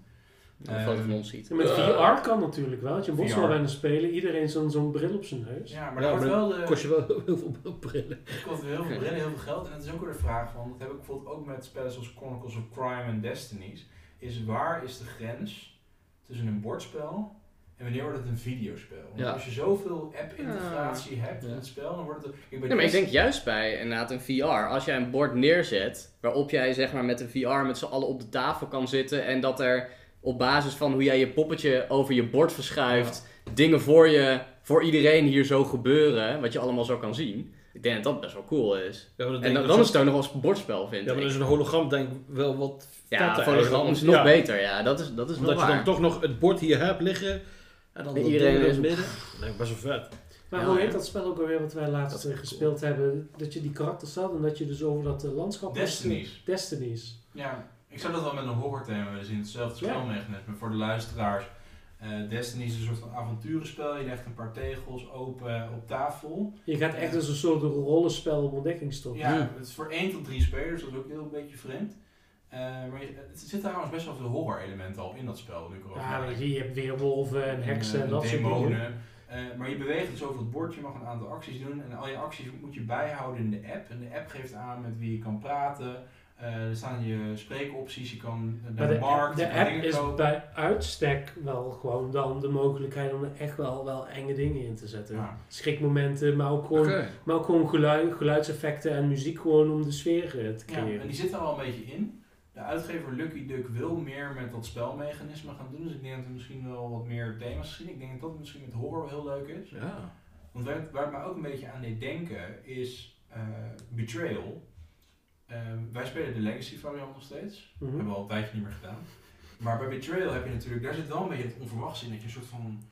Een foto van ons ziet. Met VR kan natuurlijk wel. Dat je aan het spelen, iedereen zo'n zo'n bril op zijn neus. Ja, maar Ja, dat wordt maar wel de... kost je wel heel veel brillen. Het kost heel veel brillen, heel veel geld. En het is ook weer de vraag van, dat heb ik bijvoorbeeld ook met spellen zoals Chronicles of Crime en Destinies, is waar is de grens tussen een bordspel en wanneer wordt het een videospel? Want Ja. als je zoveel app-integratie hebt in het spel, dan wordt het... Bij Nee, maar ik denk juist bij inderdaad een VR, als jij een bord neerzet waarop jij zeg maar met een VR met z'n allen op de tafel kan zitten en dat er op basis van hoe jij je poppetje over je bord verschuift, dingen voor je, voor iedereen hier zo gebeuren, wat je allemaal zo kan zien. Ik denk dat dat best wel cool is. Ja, En dan dan, ik is het ook nog een bordspel, vind Ja, maar ik. dan is een hologram denk ik wel wat Ja, voor eigenlijk. is nog Ja. beter. Ja, dat is, dat is wel Omdat je waar. dan toch nog het bord hier hebt liggen. En dan En iedereen in is- het midden. Ik best wel vet. Maar Ja, hoe ja. heet dat spel ook alweer wat wij laatst Dat eh, gespeeld hebben? Dat je die karakters had en dat je dus over dat eh, landschap... Destinies. Destinies. Ja, ik zou dat wel met een horror-thema willen zien. Hetzelfde spelmechanisme voor de luisteraars. Eh Destiny is een soort van avonturenspel. Je legt een paar tegels open op tafel. Je gaat echt als een soort rollenspel op ontdekkingstocht. Ja, Ja. het is voor 1 tot 3 spelers, dat is ook heel een beetje vreemd. Eh, maar je, het zit trouwens best wel veel horror-elementen al in dat spel. Nu Ja, je hebt weerwolven en heksen en Eh, dat soort dingen. Eh, maar je beweegt dus over het bord, je mag een aantal acties doen. En al je acties moet je bijhouden in de app. En de app geeft aan met wie je kan praten. Eh, er staan je spreekopties, je kan naar de, de, markt, de kan app dingen is kopen. bij uitstek wel gewoon dan de mogelijkheid om er echt wel, wel enge dingen in te zetten. Ja. Schrikmomenten, maar ook gewoon, maar ook gewoon geluid, geluidseffecten en muziek gewoon om de sfeer eh, te Ja, creëren. en die zit er al een beetje in. De de uitgever Lucky Duck wil meer met dat spelmechanisme gaan doen. Dus ik denk dat er misschien wel wat meer thema's zien. Ik denk dat dat misschien met horror heel leuk is. Ja. Want waar, waar het mij ook een beetje aan deed denken is eh, Betrayal. Ehm, wij spelen de Legacy variant nog steeds. Mhm. hebben we al een tijdje niet meer gedaan. Maar bij Betrayal heb je natuurlijk, daar zit wel een beetje het onverwachts in. Dat je een soort van.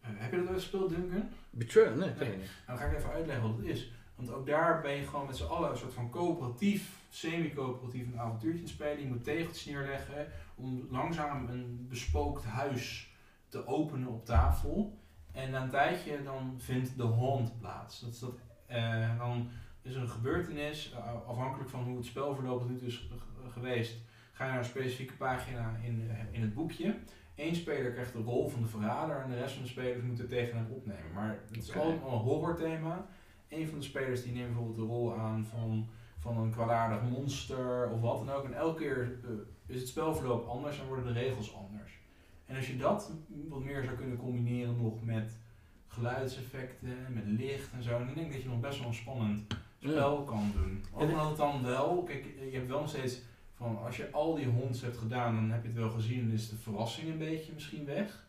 eh, heb je dat ooit gespeeld, Duncan? Betrayal? Nee, Nee. Nou, dan ga ik even uitleggen wat het is. Want ook daar ben je gewoon met z'n allen een soort van coöperatief, semi-coöperatief een avontuurtje het spelen. Je moet tegeltjes neerleggen om langzaam een bespookt huis te openen op tafel. En na een tijdje dan vindt de haunt plaats. Dat is dat, eh, dan is een gebeurtenis, eh, afhankelijk van hoe het spelverloop nu is ge- geweest, ga je naar een specifieke pagina in, eh, in het boekje. Eén speler krijgt de rol van de verrader en de rest van de spelers moeten tegen hem opnemen. Maar het is allemaal een horrorthema. Een van de spelers die neemt bijvoorbeeld de rol aan van, van een kwaadaardig monster of wat dan ook. En elke keer eh, is het spelverloop anders en worden de regels anders. En als je dat wat meer zou kunnen combineren nog met geluidseffecten, met licht en zo, dan denk ik dat je nog best wel een spannend spel kan doen. Omdat het dan wel, kijk, je hebt wel nog steeds van als je al die honds hebt gedaan, dan heb je het wel gezien en is de verrassing een beetje misschien weg.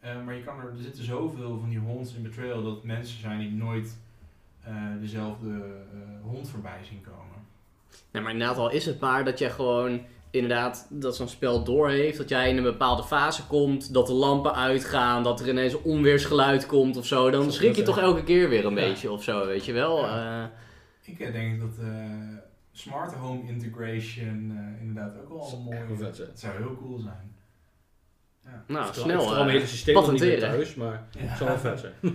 Eh, maar je kan er, er zitten zoveel van die honds in Betrayal dat mensen zijn die nooit eh, dezelfde eh, hond voorbij zien komen. Nee, maar inderdaad al is het maar dat jij gewoon inderdaad dat zo'n spel doorheeft. Dat jij in een bepaalde fase komt, dat de lampen uitgaan, dat er ineens onweersgeluid komt of zo. Dan schrik je toch elke keer weer een ja. beetje of zo, weet je wel. Ja. Ik eh, denk dat eh, smart home integration eh, inderdaad ook wel Dat zou mooi echt wel vet. Het zou heel cool zijn. Ja. nou, snel. vertrouw mijn hele systeem nog niet meer patenteren. thuis, maar het zou wel vet zijn.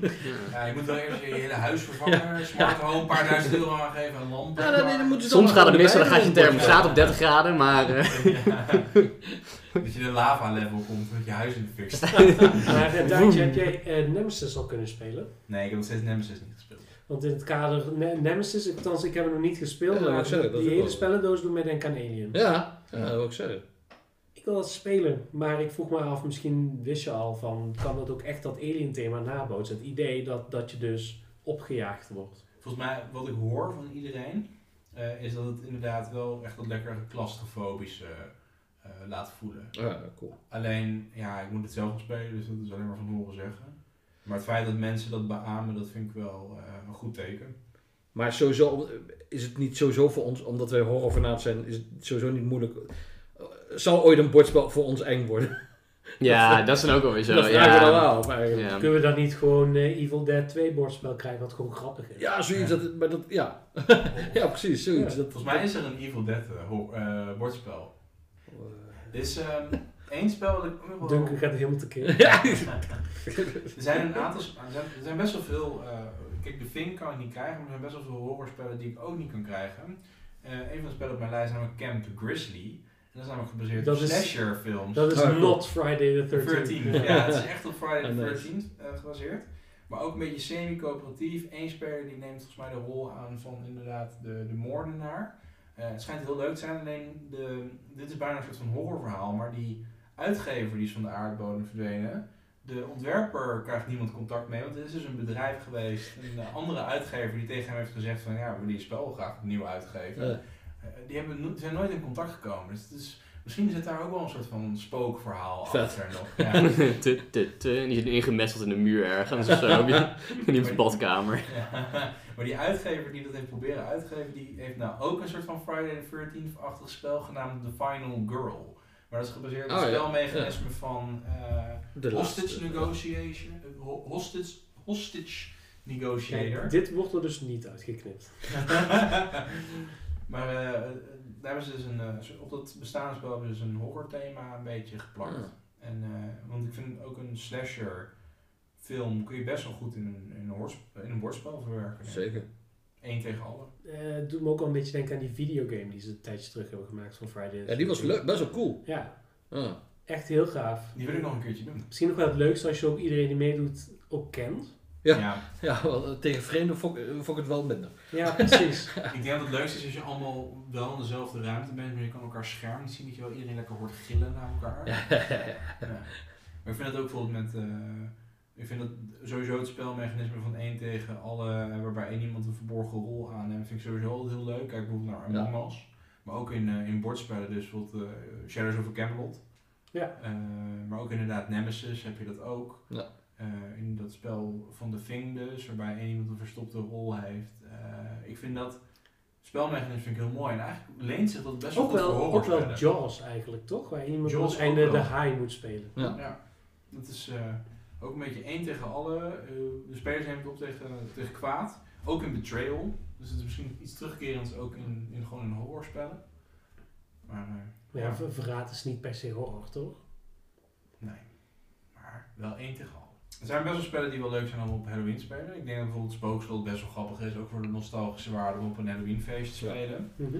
ja. Ja, je moet wel eerst je hele huis vervangen, smart home, een paar duizend euro aangeven en lampen. Ja, dan, dan Soms gaat het mis en dan gaat je thermostaat op 30 graden, maar... eh, Ja. Dat je de lava level komt, dat je huis in de fik staat. Maar heb jij eh, Nemesis al kunnen spelen? Nee, ik heb nog steeds Nemesis niet gespeeld. Want in het kader Ne- Nemesis, ik, althans, ik heb hem nog niet gespeeld, Ja, maar ik zeggen, dat die hele spellendoos doet mij denken aan Alien. Ja, ja, dat wil ik zeggen. Ik wil dat spelen, maar ik vroeg me af, misschien wist je al van, kan dat ook echt dat Alien thema nabootsen? Het idee dat, dat je dus opgejaagd wordt. Volgens mij, wat ik hoor van iedereen, eh, is dat het inderdaad wel echt dat lekker claustrofobische eh, laat voelen. Ja, cool. Alleen, ja, ik moet het zelf nog spelen, dus dat is alleen maar van horen zeggen. Maar het feit dat mensen dat beamen, dat vind ik wel eh, een goed teken. Maar sowieso is het niet sowieso voor ons, omdat wij horrorfanaat zijn, is het sowieso niet moeilijk. Eh, Zou ooit een bordspel voor ons eng worden? ja, dat is dan ook alweer zo. dat vragen we dan wel af eigenlijk. Ja. Kunnen we dan niet gewoon eh, Evil Dead 2 bordspel krijgen, wat gewoon grappig is? Ja, zoiets. Ja. Dat, maar dat, ja. ja, precies. Zoiets. Ja. Dat, Volgens mij is er een Evil Dead eh, eh, bordspel. Er is ehm, één spel dat ik ook nog wel... Duncan gaat helemaal tekeer. Ja. Er zijn een aantal, er zijn, er zijn best wel veel, eh, kijk de Vink kan ik niet krijgen, maar er zijn best wel veel horrorspellen die ik ook niet kan krijgen. Eh, een van de spellen op mijn lijst is namelijk Camp Grizzly. En dat is namelijk gebaseerd Dat op slasher films. Dat is Oh, not Friday the 13th. 13. Ja, het is echt op Friday the Ah, nice. 13th eh, gebaseerd. Maar ook een beetje semi-coöperatief. Eén speler die neemt volgens mij de rol aan van inderdaad de, de moordenaar. Eh, het schijnt heel leuk te zijn, alleen de, dit is bijna een soort van horrorverhaal. Maar die uitgever die is van de aardbodem verdwenen. De ontwerper krijgt niemand contact mee, want het is dus een bedrijf geweest. Een andere uitgever die tegen hem heeft gezegd van ja, we willen je spel graag opnieuw uitgeven. Ja. Eh, die hebben, zijn nooit in contact gekomen. Dus het is, misschien zit daar ook wel een soort van spookverhaal Vet. achter nog. Ja. En die zit ingemetseld in de muur ergens of zo. In iemands badkamer. Ja, maar die uitgever die dat heeft proberen uitgeven, die heeft nou ook een soort van Friday the 13th-achtig spel genaamd The Final Girl. Maar dat is gebaseerd op Oh, het ja. spelmechanisme van eh, De hostage negotiation, ho- hostage, hostage negotiator. Kijk, dit wordt er dus niet uitgeknipt. maar eh, eh, daar hebben ze dus een, op dat bestaande spel hebben ze dus een horror thema een beetje geplakt. Ah. En, eh, want ik vind ook een slasher film kun je best wel goed in een, in een, in een bordspel verwerken. Zeker. Eén tegen alle. Eh, het doet me ook wel een beetje denken aan die videogame die ze een tijdje terug hebben gemaakt van Friday Ja, die was 13th. leuk, best wel cool. Ja, Ah. echt heel gaaf. Die wil ik nog een keertje doen. Misschien nog wel het leukste als je ook iedereen die meedoet ook kent. Ja. Ja, wel, eh, tegen vreemden vond, ik- vond ik het wel minder. Ja, precies. ik denk dat het leukste is als je allemaal wel in dezelfde ruimte bent, maar je kan elkaar scherm niet zien, dat je wel iedereen lekker hoort gillen naar elkaar. Ja. Maar ik vind het ook bijvoorbeeld met. eh, ik vind dat sowieso het spelmechanisme van één tegen alle, waarbij één iemand een verborgen rol aanneemt, vind ik sowieso altijd heel leuk. Kijk bijvoorbeeld naar Among Us. Maar ook in, eh, in bordspellen, dus bijvoorbeeld eh, Shadows over Camelot. Ja. Eh, maar ook inderdaad Nemesis heb je dat ook. Ja. Eh, in dat spel van The Thing dus, waarbij één iemand een verstopte rol heeft. Eh, ik vind dat spelmechanisme vind ik heel mooi. En eigenlijk leent zich dat best wel Ook goed voor wel, ook wel. Jaws eigenlijk, toch? Waar iemand Jaws op het einde de wel. haai moet spelen. Ja. Ja, dat is eh, ook een beetje één tegen alle. Eh, de spelers nemen het op tegen, tegen kwaad. Ook in Betrayal. Dus het is misschien iets terugkerends ook in, in gewoon in horrorspellen. Maar eh, Maar ja, ver- verraad is niet per se horror, toch? nee. Maar wel één tegen alle. Er zijn best wel spellen die wel leuk zijn om op Halloween te spelen. Ik denk dat bijvoorbeeld Spookslot best wel grappig is. Ook voor de nostalgische waarde om op een Halloween feest te Ja. spelen. Mhm.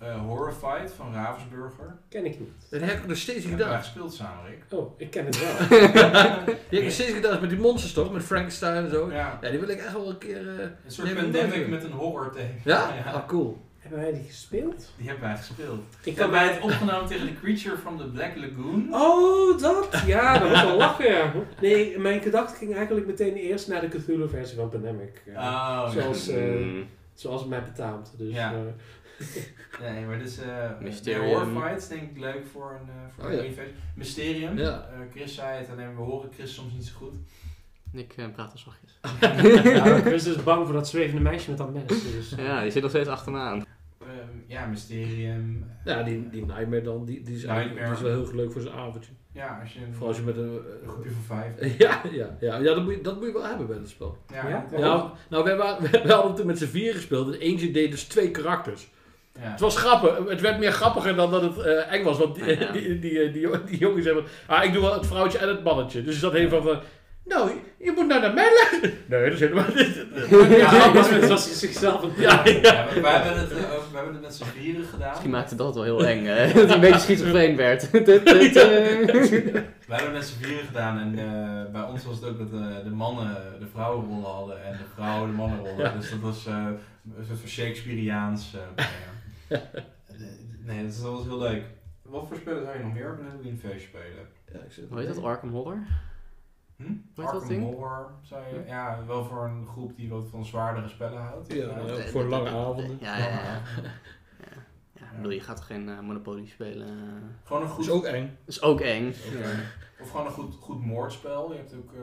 Eh, Horror Fight van Ravensburger. Ken ik niet. Dat heb ik nog steeds niet Die hebben wij gedaan. gespeeld samen, Rick. Oh, ik ken het wel. Die heb ik nog steeds gedaan met die monsters toch? Met Frankenstein en zo. Ja, Ja, die wil ik echt wel een keer... eh, een soort heb pandemic met een horror thema. Ja? Ah, cool. Hebben wij die gespeeld? Die hebben wij gespeeld. Ik heb wij het opgenomen tegen de creature from the Black Lagoon. Oh, dat? Ja, dat was wel lachen, ja. Nee, mijn gedachte ging eigenlijk meteen eerst naar de Cthulhu-versie van Pandemic. Ja. Oh, Zoals, eh, Mm. Zoals het mij betaamt. Dus, Ja. nee, maar dus eh Mysterium. de horror fights denk ik leuk voor een, eh voor Oh, een ja. Mysterium. Ja. Eh, Chris zei het, alleen we horen Chris soms niet zo goed. Ik eh, praat al zachtjes. ja, was dus bang voor dat zwevende meisje met dat mes. Dus, Ja, die zit nog steeds achter me aan. Ehm, ja, Mysterium. Ja, die, die Nightmare dan, die, die, is, eigenlijk- Nightmare. die is wel heel leuk voor zo'n avondje. Ja, als je een, Vooral als je met een... een groepje van vijf. ja, ja, ja, ja dat, moet je, dat moet je wel hebben bij dat spel. Ja, Ja? ja. Nou, nou wij, waren, wij hadden toen met z'n vier gespeeld en eentje deed dus twee karakters. Ja. Het was grappig. Het werd meer grappiger dan dat het eh, eng was. Want die, Ja. die, die, die, die, die jongens hebben... Ah, ik doe wel het vrouwtje en het mannetje. Dus dat heeft van... nou, je moet nou naar mij luisteren. Nee, dat is helemaal niet. ja, dat zoals hij zichzelf een Ja, ja. Ja, we, wij hebben het, eh, we hebben het met z'n vieren gedaan. Misschien maakte dat wel heel eng, hè? Dat hij een beetje schizofreen werd. We hebben het met z'n vieren gedaan en eh, bij ons was het ook dat de, de mannen de vrouwenrollen hadden en de vrouwen de mannenrollen. Ja. Dus dat was eh, een soort van Shakespeareaans. eh, ja. Nee, dat was heel leuk. Wat voor spellen zou je nog meer op een Halloween feest spelen? Ja, ik zit- Hoe heet dat? Arkham Horror? Hm? Arkham ding? Horror, zou je, ja, wel voor een groep die wat van zwaardere spellen houdt. Ja, Ja. ja. voor lange avonden. Ja, ja, ja. Ja, ik bedoel, je gaat geen eh, Monopoly spelen? eh. Gewoon een Dat goed, is ook eng. Is ook eng. Oké. Of gewoon een goed, goed moordspel. Je hebt ook eh,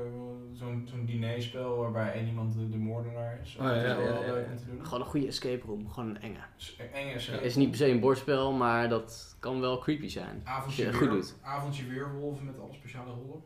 zo'n zo'n dinerspel waarbij één iemand de, de moordenaar is. Oh, ja, dat is ja, wel ja, ja, leuk ja. om te doen. Gewoon een goede escape room. Gewoon een enge. S- Eng is Het is niet per se een bordspel, maar dat kan wel creepy zijn. avondje, Als je weer, het goed doet. avondje weerwolven met alle speciale rollen.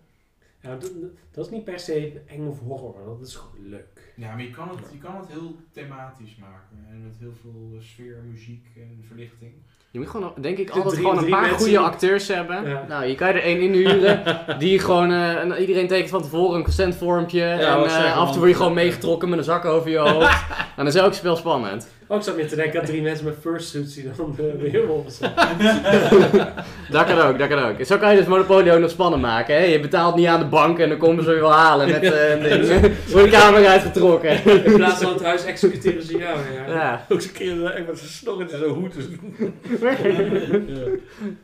Ja, dat, dat is niet per se eng of horror, dat is gewoon leuk. Ja, maar je kan, het, je kan het heel thematisch maken. En met heel veel eh, sfeer, muziek en verlichting. Je moet gewoon, denk ik, altijd drie- gewoon een paar mensen- goede acteurs hebben. Ja. Nou, je kan er één inhuren die gewoon, eh, en iedereen tekent van tevoren een consentvormpje. en wat eh, zeggen, af en toe word je gewoon meegetrokken met een zak over je hoofd. en dan is elk spel spannend. Oh, ik zat meer te denken aan drie mensen met fursuits die dan de weerwolven zijn. Dat kan ook, dat kan ook. Zo kan je dus Monopoly ook nog spannend maken. Hè? Je betaalt niet aan de bank en dan komen ze je wel halen met eh, een ding. Voor de kamer uitgetrokken. In plaats van het huis executeren ze jou. Ja. Ja, Ook keer eh, echt met zijn snor in zijn hoed. Dus- ja.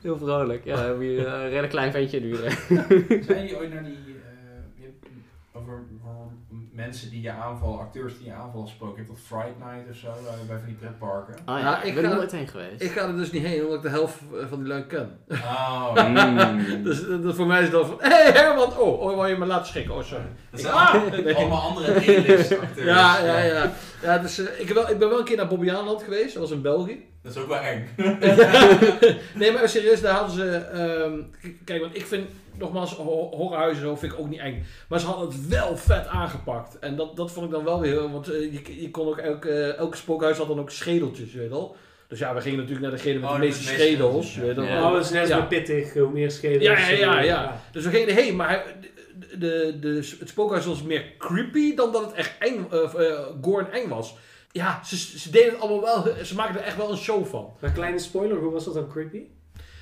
heel vrolijk. Ja, dan heb je eh, een redelijk klein ventje duren. Zijn jullie ooit naar die... eh, je hebt over, over mensen die je aanvallen, acteurs die je aanvallen gesproken. Je hebt dat Fright Night of zo, eh, bij van die pretparken. Oh ja, Ja, ik ben er nooit heen geweest. Ik ga er dus niet heen, omdat ik de helft eh, van die lui ken. Oh, Mm. Dus eh, dat voor mij is dat van... Hé hey, Herman! Oh, oh, wou je me laten schrikken? Oh, sorry. dat zijn allemaal andere acteurs. Ja, ja, ja. ja dus, ik, heb wel, ik ben wel een keer naar Bobbejaanland geweest. Dat was in België. Dat is ook wel eng. nee, maar serieus, daar hadden ze... ehm, kijk, want ik vind... Nogmaals, ho- horrorhuizen vind ik ook niet eng. Maar ze hadden het wel vet aangepakt. En dat, dat vond ik dan wel weer heel... Want eh, je, je kon ook... Elke, eh, elke spookhuis had dan ook schedeltjes, weet je wel. Dus ja, we gingen natuurlijk naar degene met Oh, de met meeste de meeste schedels. ja. weet je wel. Ja. Oh, dat is net Ja. zo pittig, hoe meer schedels. Ja, ja, ja, eh, ja. Dus we gingen erheen, maar de, de, de, het spookhuis was meer creepy dan dat het echt eng, gore en eng was. Ja, ze, ze deden het allemaal wel, ze maakten er echt wel een show van. Maar kleine spoiler, hoe was dat dan creepy?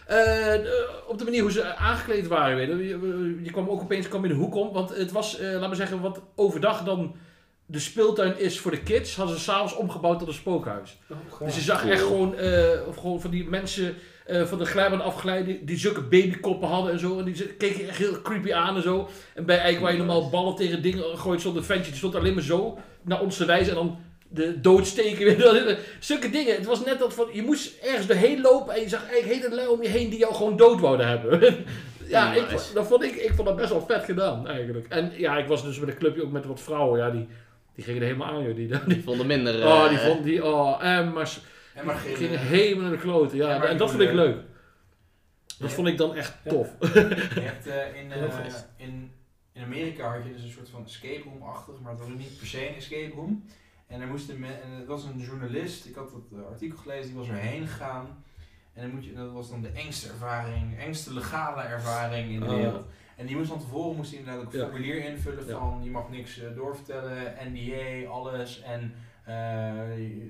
Eh, op de manier hoe ze aangekleed waren, weet je. Je, je kwam ook opeens kwam in de hoek om, want het was, eh laten we zeggen, wat overdag dan de speeltuin is voor de kids, hadden ze s'avonds omgebouwd tot een spookhuis. Oh, Dus je zag echt gewoon, eh, of gewoon van die mensen van de glijbaan afgeleid, die zulke babykoppen hadden en zo. En die keken echt heel creepy aan en zo. En bij eigenlijk waar je normaal ballen tegen dingen gooit, stond een ventje, die stond alleen maar zo naar ons te wijzen. En dan de doodsteken. Zulke dingen. Het was net dat van, je moest ergens doorheen lopen en je zag eigenlijk hele lui om je heen die jou gewoon dood wouden hebben. ja, Nice. ik, vond- dat vond ik, ik vond dat best wel vet gedaan eigenlijk. En ja, ik was dus met een clubje ook met wat vrouwen. Ja, die, die gingen er helemaal aan, joh. Die, die, Die vonden minder... oh, eh, die vond die, oh, en maar ze En maar gingen eh, helemaal naar de kloten. Ja, en dat vond ik leuk. Dat vond ik dan echt Ja. tof. Je hebt eh, in, eh, in, in Amerika had je dus een soort van escape room-achtig, maar het was niet per se een escape room. En er moesten en het was een journalist, ik had dat eh, artikel gelezen, die was erheen gegaan. En dan moet je, dat was dan de engste ervaring, engste legale ervaring in de Oh. wereld. En die moest van tevoren moest hij inderdaad ook een Ja. formulier invullen van je mag niks eh, doorvertellen, NDA, alles. En eh,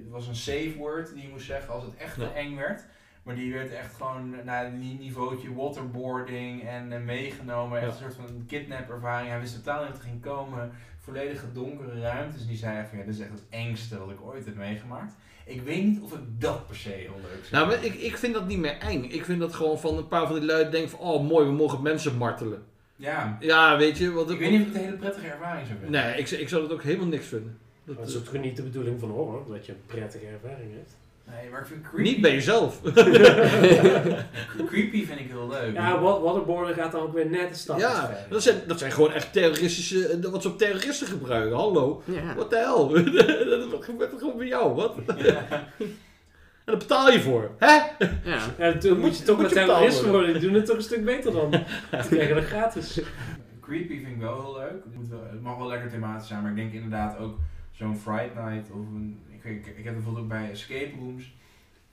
het was een safe word die je moest zeggen als het echt Ja. te eng werd. Maar die werd echt gewoon naar een niveautje waterboarding en meegenomen. Echt Ja. een soort van kidnap ervaring. Hij wist totaal niet wat er ging komen. Volledige donkere ruimtes. Die zei van ja, dit is echt het engste wat ik ooit heb meegemaakt. Ik weet niet of ik dat per se heel leuk vind. Nou, maar ik, ik vind dat niet meer eng. Ik vind dat gewoon van een paar van die lui denken van, oh mooi, we mogen mensen martelen. ja, Ja, weet je. Wat ik weet niet of het een hele prettige ervaring zou vinden. Nee, ik, ik zou dat ook helemaal niks vinden. Dat, Dat is eh, ook niet de bedoeling van horror, dat je een prettige ervaring hebt. Nee, maar ik vind creepy, niet bij jezelf. creepy vind ik heel leuk. Ja, wa- waterboarden gaat dan ook weer net een stap ja, verder. dat zijn, dat zijn gewoon echt terroristische, eh, wat ze op terroristen gebruiken. Hallo, Ja. wat de hel? dat gebeurt toch gewoon bij jou, wat? Ja. En daar betaal je voor, hè? Ja. Ja, toen moet je toch moet met terroristen worden. worden. Die doen het toch een stuk beter dan. Die krijgen dat gratis. Creepy vind ik wel heel leuk. Het, moet wel, het mag wel lekker thematisch zijn, maar ik denk inderdaad ook zo'n Fright Night of een. Ik, ik, heb bijvoorbeeld ook bij escape rooms.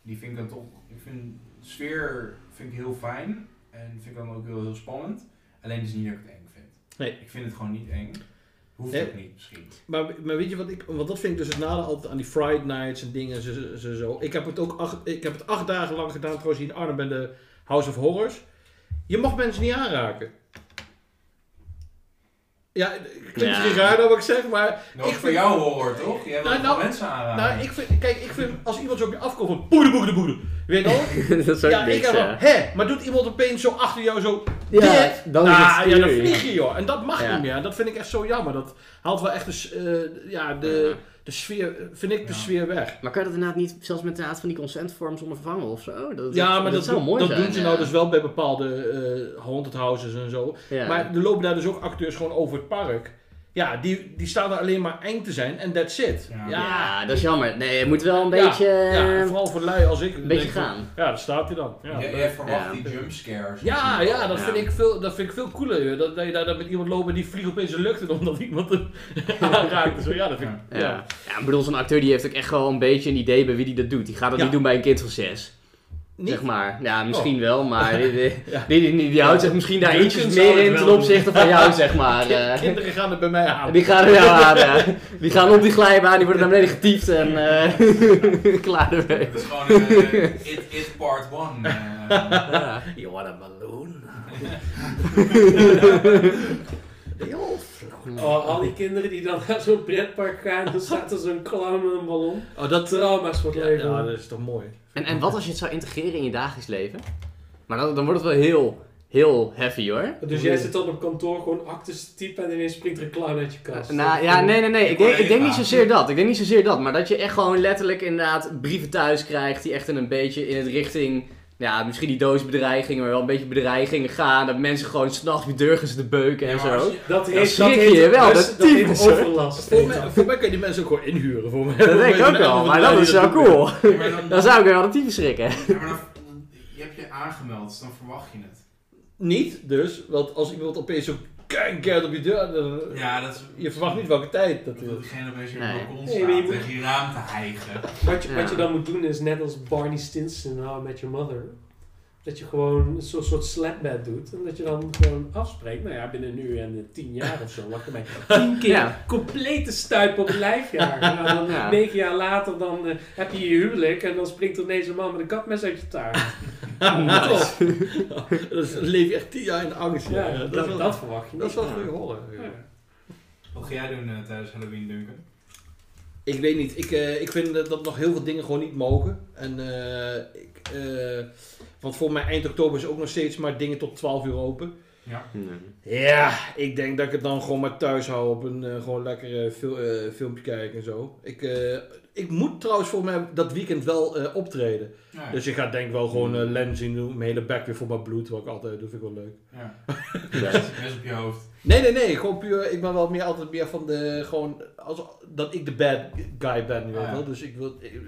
Die vind ik dan toch. Ik vind de sfeer vind ik heel fijn en vind ik dan ook heel, heel spannend. Alleen het is niet dat ik het eng vind. Nee. Ik vind het gewoon niet eng. Hoeft Nee. ook niet misschien. Maar, maar weet je wat ik, want dat vind ik dus het nadeel altijd aan die Friday nights en dingen zo, zo, zo. Ik heb het ook acht, ik heb het acht dagen lang gedaan trouwens hier in Arnhem bij de House of Horrors. Je mag mensen niet aanraken. Ja, klinkt Ja. raar dat wat ik zeg, maar Dat Ik is voor vind- jou horror, toch? Jij wil Nou, nou, nou, mensen aanraken. nou, ik vind, kijk, ik vind als iemand zo op je afkomt van boede boede boede, weet je wel? dat is ook Ja, ik heb wel, ja. hè, maar doet iemand opeens zo achter jou zo Ja, dit? dan is Ah, het ja, dan vlieg je joh. En dat mag Ja. niet meer. En dat vind ik echt zo jammer. Dat haalt wel echt de, eh, ja, de, Ja. De sfeer, vind ik de sfeer weg. Maar kan je dat inderdaad niet zelfs met inderdaad van die consentvorms ondervangen of zo? Dat, Ja, maar dat, zou doen- mooi dat zijn. doen ze ja. nou dus wel bij bepaalde eh haunted houses en zo. Ja. Maar er lopen daar dus ook acteurs gewoon over het park. Ja, die, die staan er alleen maar eng te zijn en that's it. Ja. ja. dat is jammer. Nee, het moet wel een Ja, beetje, Ja, eh, vooral voor lui als ik. een beetje van, gaan. Ja, daar staat hij dan. Ja, jij verwacht Ja. die jumpscares. ja, ja, dat, Ja. Vind ik veel, dat vind ik veel cooler. Dat, dat je daar dan met iemand loopt en die vliegt opeens de lucht in omdat iemand hem aanraakt. Zo, ja, dat vind ik... Ja. Ja. Ja. ik bedoel, zo'n acteur die heeft ook echt wel een beetje een idee bij wie die dat doet. Die gaat dat Ja. niet doen bij een kind van zes. Niet? Zeg maar. Ja, misschien wel, maar die, die, Ja. die, houdt zich misschien daar zou meer in ten opzichte van jou, zeg maar. Eh. Kinderen gaan het bij mij aan. die gaan er wel aan, ja. Die gaan op die glijbaan, die worden naar beneden getiefd en eh klaar ermee. Het is gewoon eh, it, it part one. Ja. You want a balloon? Oh, al die kinderen die dan naar zo'n pretpark gaan, dan staat er zo'n clown met een ballon. Oh, dat... Trauma's voor het Ja, leven. ja, dat is toch mooi. En, en wat als je het zou integreren in je dagelijks leven? Maar dan, dan wordt het wel heel, heel heavy hoor. Dus jij zit dan op kantoor gewoon actes te typen en ineens springt er een clown uit je kast. Nou ja, nee, nee, nee. Ik denk, ik denk niet zozeer dat. Ik denk niet zozeer dat. Maar dat je echt gewoon letterlijk inderdaad brieven thuis krijgt die echt in een beetje in het richting, ja, misschien die doosbedreigingen, maar wel een beetje bedreigingen gaan. Dat mensen gewoon s'nachts bij deur gaan zitten beuken en Ja, zo. je- Dat Dan heet, schrik dat je je wel, dat, dat dat hoor. overlast. Voor mij, voor mij kun je die mensen ook gewoon inhuren. Voor mij. Dat denk ik ook wel. Maar dat is wel cool. Ja, maar dan, Dan zou ik wel de tyfus schrikken. ja, maar dan, je hebt je aangemeld, dus dan verwacht je het. Niet dus, want als iemand opeens zo keihard op je deur... Dan, Ja, dat is... Je verwacht niet welke tijd dat diegene opeens op je Nee. balkon staat je tegen je raam te hijgen. Wat je, Ja. wat je dan moet doen is net als Barney Stinson in How I Met Your Mother. Dat je gewoon zo'n soort slapbed doet. En dat je dan gewoon afspreekt. Nou ja, binnen nu en eh, tien jaar of zo. Wacht mij. Tien keer Ja. complete stuip op het lijf jagen. Nou, dan Ja. negen jaar later dan eh, heb je je huwelijk. En dan springt er ineens een man met een kapmes uit je taart. Toch? dus dan leef je echt tien jaar in angst. Ja, Ja, dat, dat, is wel, dat verwacht je dat is niet. wel goede horror. ja. Ja. Wat ga jij doen eh, tijdens Halloween, Duncan? Ik weet niet. Ik, eh, ik vind dat dat nog heel veel dingen gewoon niet mogen. En, eh, ik, eh, want voor mij eind oktober is ook nog steeds maar dingen tot 12 uur open. Ja. Ja, ik denk dat ik het dan gewoon maar thuis hou op een eh, gewoon lekker eh, fil- eh, filmpje kijken en zo. Ik, eh, ik moet trouwens voor mij dat weekend wel eh, optreden. Ja. Dus ik ga denk ik wel gewoon eh lensing doen. Mijn hele bek weer voor mijn bloed. Wat ik altijd doe, vind ik wel leuk. ja. Best. Mes op je hoofd. Nee, nee, nee. Gewoon puur. Ik ben wel meer altijd meer van de. Gewoon. Als, dat ik de bad guy ben, weet je Ah, ja. wel. Dus ik wil. ik-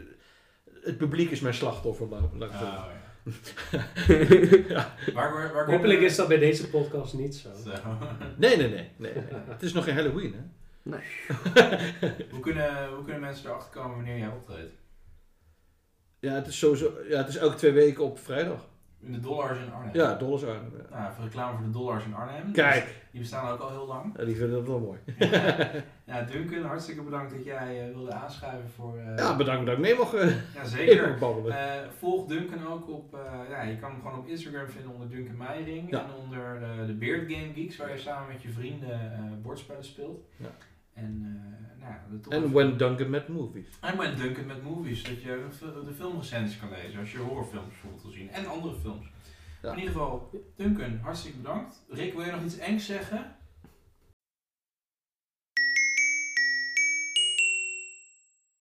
het publiek is mijn slachtoffer. laat- laat ik zo ja. Waar, waar, waar Hopelijk is dat bij deze podcast niet zo. Zo. Nee, nee, nee, nee. Het is nog geen Halloween, hè? hoe, kunnen, hoe kunnen mensen erachter komen wanneer jij optreedt? Ja, het is sowieso. Ja, het is elke twee weken op vrijdag. In de dollars in Arnhem. Ja, dollars aan. Ja. Nou, even reclame voor de dollars in Arnhem. Kijk, Die bestaan ook al heel lang. Ja, die vinden dat wel mooi. Ja, Duncan, hartstikke bedankt dat jij eh, wilde aanschuiven voor... eh, Ja, bedankt dat ik mee mag, eh, ja, zeker. Eh, volg Duncan ook op... ja, je kan hem gewoon op Instagram vinden onder Duncan Meijering. Ja. En onder de Beard Game Geeks, waar je samen met je vrienden bordspellen speelt. Ja. En, eh, nou, ja, When Duncan met Movies. En met Duncan met movies, dat je de fil- de filmrecensies kan lezen als je horrorfilms bijvoorbeeld wil zien. En andere films. Ja. In ieder geval, Duncan, hartstikke bedankt. Rick, wil je nog iets engs zeggen?